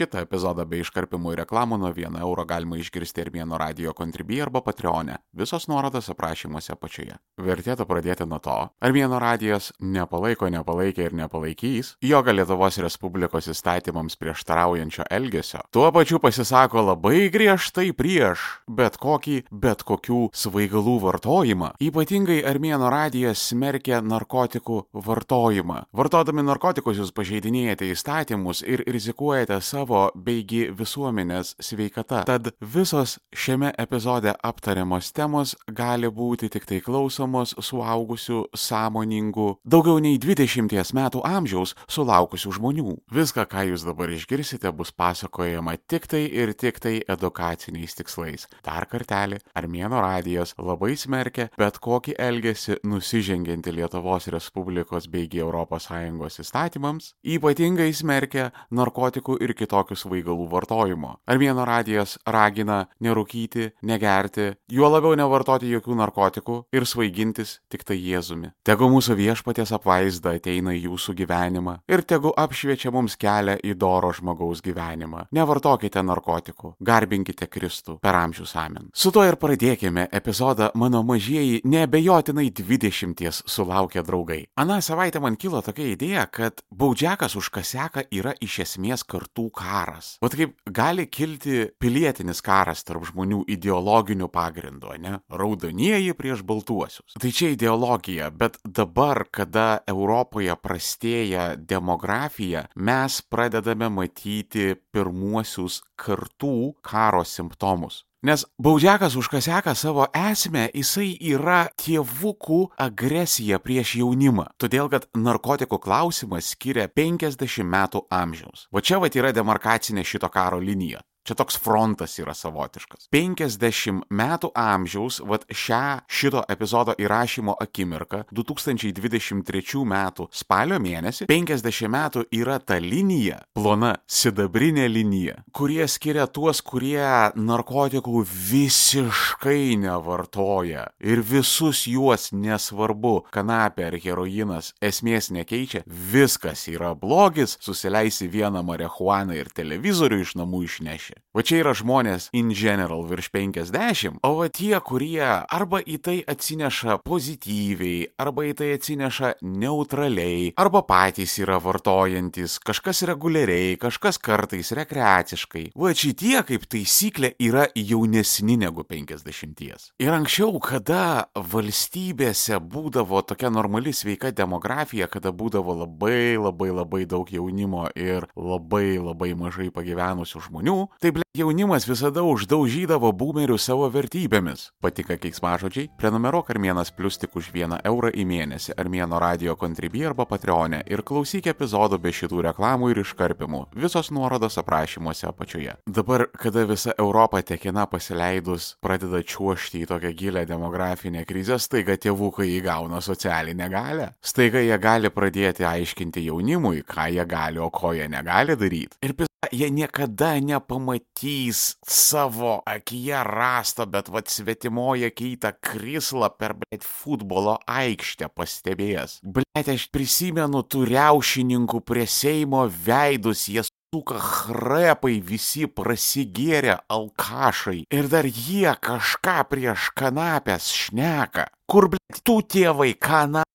Šitą epizodą bei iškarpimų ir reklamų nuo 1 euro galima išgirsti Armėno radio kontribį arba Patreonė. Visos nuorodos aprašymuose apačioje. Vertėtų pradėti nuo to. Armėno radijas nepalaiko, nepalaikė ir nepalaikys joga Lietuvos Respublikos įstatymams prieštaraujančio elgesio. Tuo pačiu pasisako labai griežtai prieš bet kokį, bet kokių svaigalų vartojimą. Ypatingai Armėno radijas smerkia narkotikų vartojimą. Vartodami narkotikus jūs pažeidinėjate įstatymus ir rizikuojate savo savo beigi visuomenės sveikata. Tad visos šiame epizode aptariamos temos gali būti tik tai klausomos suaugusių, sąmoningų, daugiau nei 20 metų amžiaus sulaukusių žmonių. Viską, ką jūs dabar išgirsite, bus pasakojama tik tai ir tik tai edukaciniais tikslais. Dar kartelį, Armėno radijas labai smerkia bet kokį elgesį nusižengianti Lietuvos Respublikos beigi ES įstatymams, ypatingai smerkia narkotikų ir kitų kitokių svaigalų vartojimo. Armėno radijas ragina nerūkyti, negerti, juo labiau nevartoti jokių narkotikų ir svaigintis tik tai Jėzumi. Tegu mūsų viešpatės apvaizda ateina į jūsų gyvenimą ir tegu apšviečia mums kelią į doro žmogaus gyvenimą. Nevartokite narkotikų, garbinkite Kristų per amžius amen. Su to ir pradėkime epizodą mano mažieji nebejotinai 20 sulaukę draugai. Aną savaitę man kilo tokia idėja, kad baudžiakas už kaseką yra iš esmės kartų karas. O kaip gali kilti pilietinis karas tarp žmonių ideologinių pagrindų, ne? Raudonieji prieš baltuosius. Tai čia ideologija, bet dabar, kada Europoje prastėja demografija, mes pradedame matyti pirmuosius kartų karo simptomus. Nes baudžiakas už kaseką savo esmę, jisai yra tėvukų agresija prieš jaunimą. Todėl, kad narkotikų klausimas skiria 50 metų amžiaus. Va čia va yra demarkacinė šito karo linija. Čia toks frontas yra savotiškas. 50 metų amžiaus, vad šią šito epizodo įrašymo akimirką, 2023 metų spalio mėnesį, 50 metų yra ta linija, plona, sidabrinė linija, kurie skiria tuos, kurie narkotikų visiškai nevartoja ir visus juos nesvarbu, kanapė ar heroinas esmės nekeičia, viskas yra blogis, susileisi vieną marihuaną ir televizorių iš namų išneši rašė. Va čia yra žmonės in general virš 50, o va tie, kurie arba į tai atsineša pozityviai, arba į tai atsineša neutraliai, arba patys yra vartojantis, kažkas reguliariai, kažkas kartais rekreaciškai. Va šitie kaip taisyklė yra jaunesni negu 50. Ir anksčiau, kada valstybėse būdavo tokia normali sveika demografija, kada būdavo labai labai labai daug jaunimo ir labai labai mažai pagyvenusių žmonių, tai ble jaunimas visada uždaužydavo būmerių savo vertybėmis. Patika keiksmažodžiai? Prenumeruok Armėnas Plus tik už vieną eurą į mėnesį Armėno radio kontribį arba Patreonė ir klausyk epizodų be šitų reklamų ir iškarpimų. Visos nuorodos aprašymuose apačioje. Dabar, kada visa Europa tekina pasileidus pradeda čiuošti į tokią gilę demografinę krizę, staiga tėvukai įgauna socialinę galę. Staiga jie gali pradėti aiškinti jaunimui, ką jie gali, o ko jie negali daryti. Ir jie niekada nepamatys savo akyje rasto, bet vad svetimoje keitą krislą per, blėt, futbolo aikštę pastebėjęs. Blėt, aš prisimenu tų riaušininkų prie Seimo veidus, jie suka chrepai visi prasigėrę alkašai ir dar jie kažką prieš kanapės šneka. Kur, blėt, tu tėvai kanapės?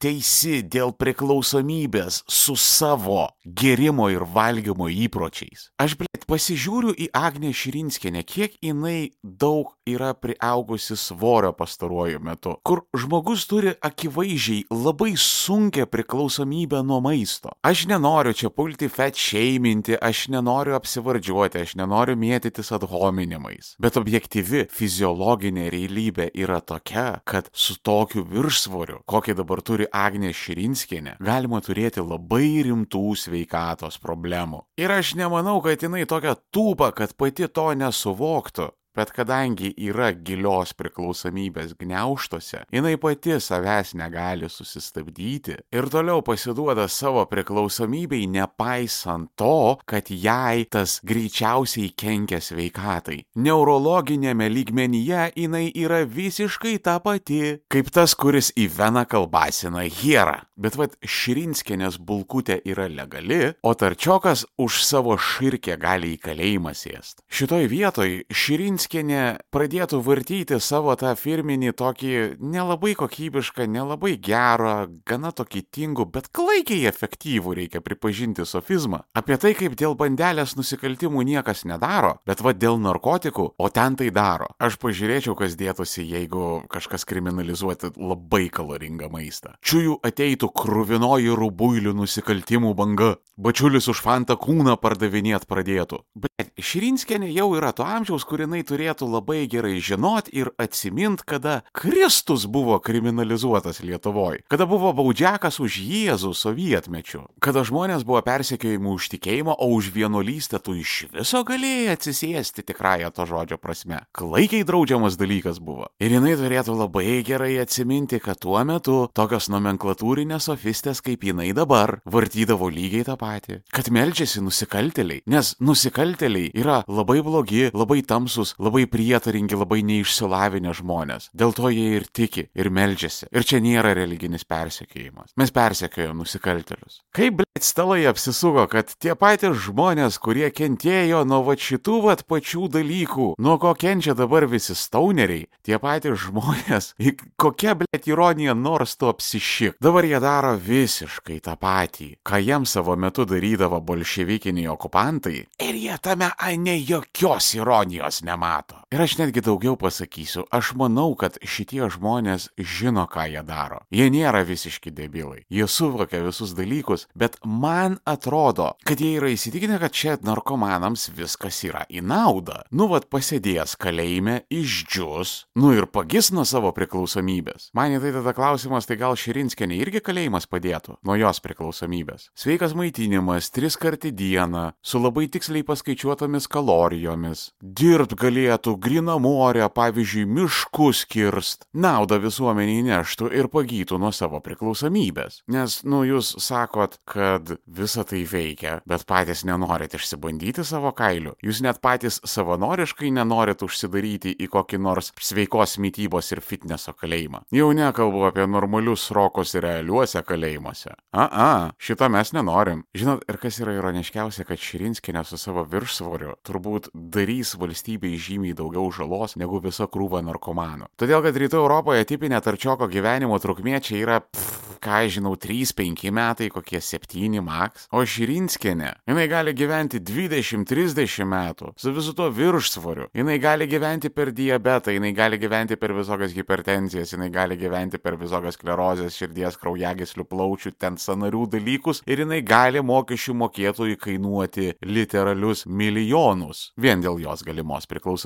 Teisi dėl priklausomybės su savo gerimo ir valgymo įpročiais. Aš, blėt, pasižiūriu į Agnę Širinskienę, kiek jinai daug yra priaugusi svorio pastaruoju metu, kur žmogus turi akivaizdžiai labai sunkę priklausomybę nuo maisto. Aš nenoriu čia pulti fet šeiminti, aš nenoriu apsivardžiuoti, aš nenoriu mėtytis adhominimais. Bet objektyvi fiziologinė realybė yra tokia, kad su tokiu viršsvoriu, kokį dabar turi Agnė Širinskienė, galima turėti labai rimtų sveikatos problemų. Ir aš nemanau, kad jinai tokia tūpa, kad pati to nesuvoktų. Bet kadangi yra gilios priklausomybės gneuštuose, jinai pati savęs negali susistabdyti ir toliau pasiduoda savo priklausomybei, nepaisant to, kad jai tas greičiausiai kenkia sveikatai. Neurologinėme lygmenyje jinai yra visiškai ta pati, kaip tas, kuris į veną kalbasina hierą. Bet vad Širinskienės bulkutė yra legali, o Tarčiokas už savo širkę gali į kalėjimą sėsti. Šitoj vietoj Širinskienė pradėtų vartyti savo tą firminį tokį nelabai kokybišką, nelabai gerą, gana tokį tingų, bet klaikiai efektyvų, reikia pripažinti sofizmą. Apie tai, kaip dėl bandelės nusikaltimų niekas nedaro, bet vad dėl narkotikų, o ten tai daro. Aš pažiūrėčiau, kas dėtųsi, jeigu kažkas kriminalizuoti labai kaloringą maistą. Čiųjų ateitų kruvinoji rubuilių nusikaltimų banga. Bačiulis už fantą kūną pardavinėt pradėtų. Bet Širinskienė jau yra to amžiaus, kur jinai turėtų labai gerai žinot ir atsimint, kada Kristus buvo kriminalizuotas Lietuvoje, kada buvo baudžiakas už Jėzų sovietmečių, kada žmonės buvo persekiojami už tikėjimą, o už vienuolystę tu iš viso galėjai atsisėsti tikrąją to žodžio prasme. Klaikiai draudžiamas dalykas buvo. Ir jinai turėtų labai gerai atsiminti, kad tuo metu tokios nomenklatūrinės sofistės kaip jinai dabar vartydavo lygiai tą patį. Kad melžiasi nusikalteliai, nes nusikalteliai yra labai blogi, labai tamsus, labai prietaringi, labai neišsilavinę žmonės. Dėl to jie ir tiki, ir melžiasi. Ir čia nėra religinis persekiojimas. Mes persekiojam nusikaltelius. Kaip, blėt, stalai apsisuko, kad tie patys žmonės, kurie kentėjo nuo va šitų vat pačių dalykų, nuo ko kenčia dabar visi stauneriai, tie patys žmonės, kokia, blėt, ironija, nors tu apsišik. Dabar jie daro visiškai tą patį, ką jiems savo metu darydavo bolševikiniai okupantai. Ir jie tame ne jokios ironijos nemato. Ir aš netgi daugiau pasakysiu, aš manau, kad šitie žmonės žino, ką jie daro. Jie nėra visiški debilai. Jie suvokia visus dalykus, bet man atrodo, kad jie yra įsitikinę, kad čia narkomanams viskas yra į naudą. Nu, vad pasėdėjęs kalėjime, išdžius, nu ir pagis nuo savo priklausomybės. Man į tai tada klausimas, tai gal Širinskienė irgi kalėjimas padėtų nuo jos priklausomybės. Sveikas maitinimas, tris kart į dieną, su labai tiksliai paskaičiuotomis kalorijomis. Dirbt galėtų grina morę, pavyzdžiui, miškus kirst. Naudą visuomeniai neštų ir pagytų nuo savo priklausomybės. Nes, nu, jūs sakot, kad visa tai veikia, bet patys nenorit išsibandyti savo kailių. Jūs net patys savanoriškai nenorit užsidaryti į kokį nors sveikos mytybos ir fitneso kalėjimą. Jau nekalbu apie normalius rokus realiuose kalėjimuose. A, a, šito mes nenorim. Žinot, ir kas yra ironiškiausia, kad Širinskinė su savo viršsvoriu turbūt darys valstybei žymiai daugiau žalos negu visa krūva narkomanų. Todėl, kad rytų Europoje tipinė tarčioko gyvenimo trukmė čia yra, pff, ką žinau, 3-5 metai, kokie 7 maks. O Širinskinė, jinai gali gyventi 20-30 metų su visu tuo viršsvoriu. Jinai gali gyventi per diabetą, jinai gali gyventi per visokias hipertenzijas, jinai gali gyventi per visokias sklerozės, širdies, kraujagyslių plaučių, ten sanarių dalykus ir jinai gali mokesčių mokėtojų kainuoti literalius milijonus vien dėl jos galimos priklausomybės.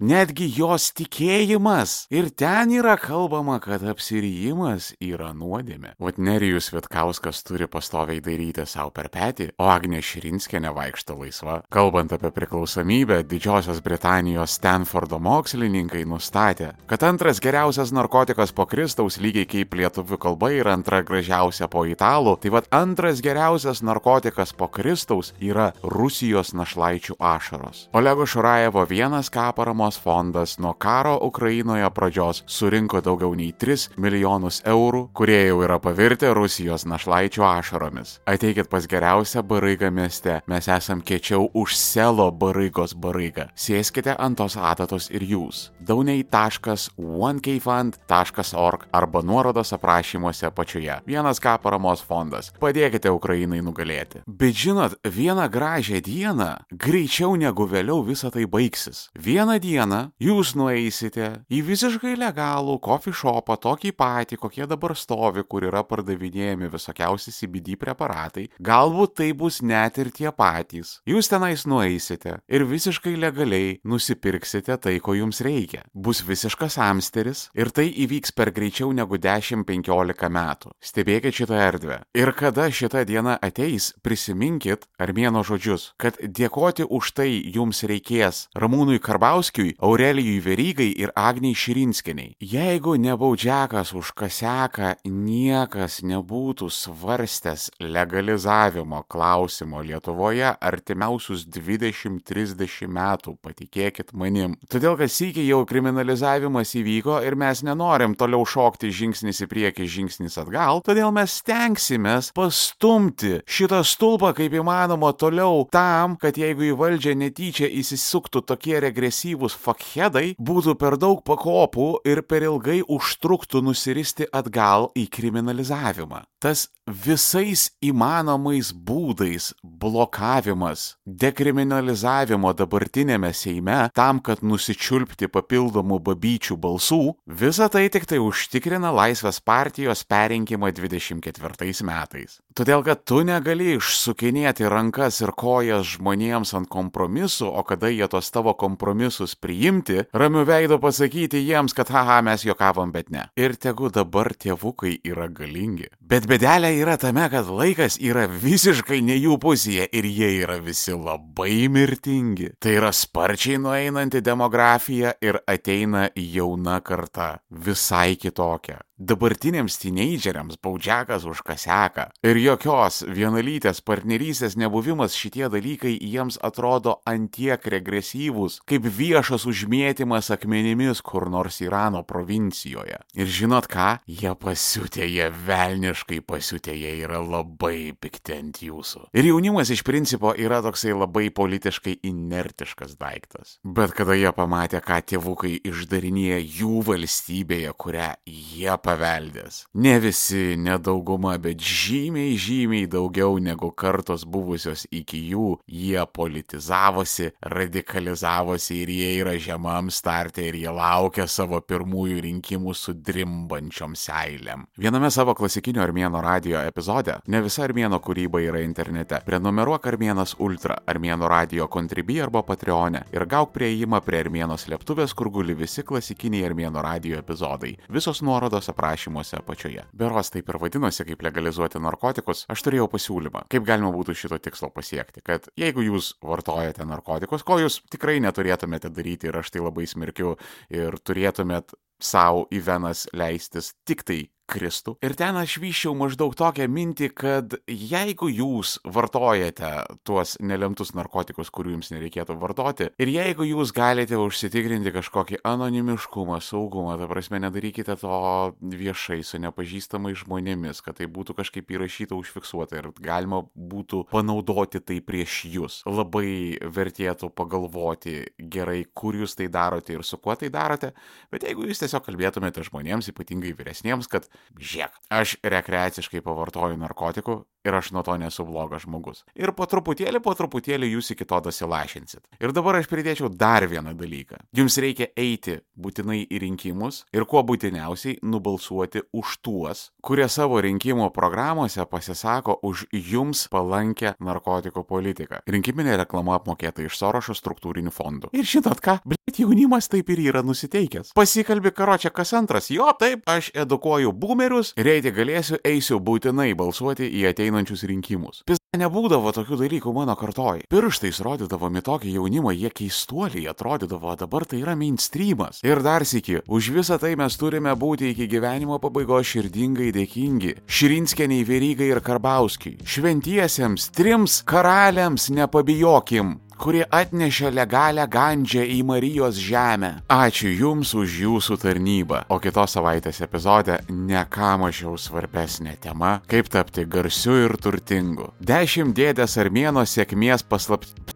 Netgi jos tikėjimas ir ten yra kalbama, kad apsirijimas yra nuodėmė. Vat Nerijus Vitkauskas turi pastoviai daryti savo per petį, o Agnė Širinskė nevaikšto laisva. Kalbant apie priklausomybę, Didžiosios Britanijos Stanfordo mokslininkai nustatė, kad antras geriausias narkotikas po Kristaus lygiai kaip lietuvių kalba yra antra gražiausia po italų, tai vad antras geriausias narkotikas po Kristaus yra Rusijos našlaičių ašaros. Olego Šurajevo vienas K paramos fondas nuo karo Ukrainoje pradžios surinko daugiau nei 3 milijonus eurų, kurie jau yra pavirtę Rusijos našlaičių ašaromis. Ateikit pas geriausią baraigą mieste, mes esam kiečiau už selo baraigos baraigą. Sėskite ant tos adatos ir jūs. dauniai.onekfund.org arba nuorodos aprašymuose pačioje. Vienas K paramos fondas. Padėkite Ukrainai nugalėti. Bet žinot, vieną gražią dieną, greičiau negu vėliau visa tai baigsis. Vieną dieną jūs nueisite į visiškai legalų coffee shopą, tokį patį, kokie dabar stovi, kur yra pardavinėjami visokiausi CBD preparatai. Galbūt tai bus net ir tie patys. Jūs tenais nueisite ir visiškai legaliai nusipirksite tai, ko jums reikia. Bus visiškas amsteris ir tai įvyks per greičiau negu 10-15 metų. Stebėkit šitą erdvę. Ir kada šita diena ateis, prisiminkit armėno žodžius, kad dėkoti už tai jums reikės Ramūnui Karbauskiui, Aurelijui Verygai ir Agniai Širinskiniai. Jeigu nebaudžiakas už kaseką niekas nebūtų svarstęs legalizavimo klausimo Lietuvoje artimiausius 20-30 metų, patikėkit manim. Todėl, kad sėkiai jau kriminalizavimas įvyko ir mes nenorim toliau šokti žingsnis į priekį, žingsnis atgal, todėl mes stengsimės pastumti šitą stulpą kaip įmanoma toliau tam, kad jeigu į valdžią netyčia įsisuktų tokie regresyvūs fakhedai, būtų per daug pakopų ir per ilgai užtruktų nusiristi atgal į kriminalizavimą. Tas visais įmanomais būdais blokavimas, dekriminalizavimo dabartinėme Seime tam, kad nusičiulpti papildomų babyčių balsų, visa tai tik tai užtikrina Laisvės partijos perinkimą 24 metais. Todėl, kad tu negali išsukinėti rankas ir kojas žmonėms ant kompromisų, o kada jie tos tavo kompromisus priimti, ramiu veidu pasakyti jiems, kad haha, mes juokavom, bet ne. Ir tegu dabar tėvukai yra galingi. Bet bedelė yra tame, kad laikas yra visiškai ne jų pusėje ir jie yra visi labai mirtingi. Tai yra sparčiai nueinanti demografija ir ateina jauna karta, visai kitokia. Dabartiniams teenageriams baudžiakas už kaseką ir jokios vienalytės partnerystės nebuvimas šitie dalykai jiems atrodo antiek regresyvūs, kaip viešas užmėtymas akmenimis kur nors Irano provincijoje. Ir žinot ką, jie pasiutė, jie velniškai pasiutė, jie yra labai pikti ant jūsų. Ir jaunimas iš principo yra toksai labai politiškai inertiškas daiktas. Bet kada jie pamatė, ką tėvukai išdarinėja jų valstybėje, kurią jie paveldės. Ne visi, ne dauguma, bet žymiai, žymiai daugiau negu kartos buvusios iki jų, jie politizavosi, radikalizavosi ir jie yra žemam startė ir jie laukia savo pirmųjų rinkimų su drimbančiom seilėm. Viename savo klasikinio Armėno radio epizode, ne visa Armėno kūryba yra internete, prenumeruok Armėnas Ultra, Armėno radio Contribui arba Patreonė ir gauk prieimą prie Armėno slėptuvės, kur guli visi klasikiniai Armėno radio epizodai. Visos nuorodos aprašymuose apačioje. Beros taip ir vadinosi, kaip legalizuoti narkotikus, aš turėjau pasiūlymą, kaip galima būtų šito tikslo pasiekti, kad jeigu jūs vartojate narkotikus, ko jūs tikrai neturėtumėte daryti ir aš tai labai smerkiu ir turėtumėt savo į venas leistis tik tai Kristų. Ir ten aš vyščiau maždaug tokią mintį, kad jeigu jūs vartojate tuos nelemtus narkotikus, kurių jums nereikėtų vartoti, ir jeigu jūs galite užsitikrinti kažkokį anonimiškumą, saugumą, ta prasme, nedarykite to viešai su nepažįstamais žmonėmis, kad tai būtų kažkaip įrašyta, užfiksuota ir galima būtų panaudoti tai prieš jūs. Labai vertėtų pagalvoti gerai, kur jūs tai darote ir su kuo tai darote, bet jeigu jūs tiesiog kalbėtumėte žmonėms, ypatingai vyresniems, kad žiek, aš rekreaciškai pavartoju narkotikų ir aš nuo to nesu blogas žmogus. Ir po truputėlį, po truputėlį jūs iki to dasilašinsit. Ir dabar aš pridėčiau dar vieną dalyką. Jums reikia eiti būtinai į rinkimus ir kuo būtiniausiai nubalsuoti už tuos, kurie savo rinkimų programuose pasisako už jums palankę narkotikų politiką. Rinkiminė reklama apmokėta iš Sorošo struktūrinių fondų. Ir žinot ką, blėt jaunimas taip ir yra nusiteikęs. Pasikalbi karočią kas antras, jo taip, aš edukuoju boomerius ir eiti galėsiu, eisiu būtinai balsuoti į ateinančius rinkimus. Pis nebūdavo tokių dalykų mano kartoj. Pirštais rodydavom į tokį jaunimą, jie keistuoliai atrodydavo, dabar tai yra mainstreamas. Ir dar sėki, už visą tai mes turime būti iki gyvenimo pabaigos širdingai dėkingi. Širinskieniai, Verygai ir Karbauskiai. Šventiesiems, trims karaliams nepabijokim kurie atnešė legalią gandžią į Marijos žemę. Ačiū Jums už Jūsų tarnybą. O kitos savaitės epizode ne ką mažiau svarbesnė tema - kaip tapti garsiu ir turtingu. Dešimt dėdės armėno sėkmės paslaptis.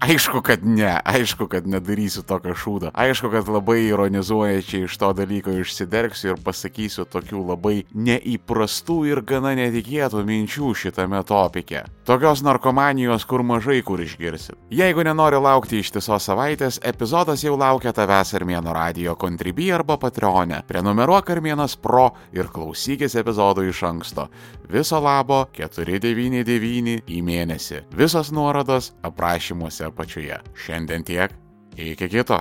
Aišku, kad ne, aišku, kad nedarysiu tokio šūdo. Aišku, kad labai ironizuojačiai iš to dalyko išsidergsiu ir pasakysiu tokių labai neįprastų ir gana netikėtų minčių šitame topike. Tokios narkomanijos, kur mažai kur išgirsit. Jeigu nenori laukti ištisos savaitės, epizodas jau laukia tavęs Armėno radio Contribui arba Patreonė. Prenumeruok Armėnas Pro ir klausykis epizodų iš anksto. Viso labo 499 į mėnesį. Visos nuorodos aprašymuose apačioje. Šiandien tiek. Iki kito.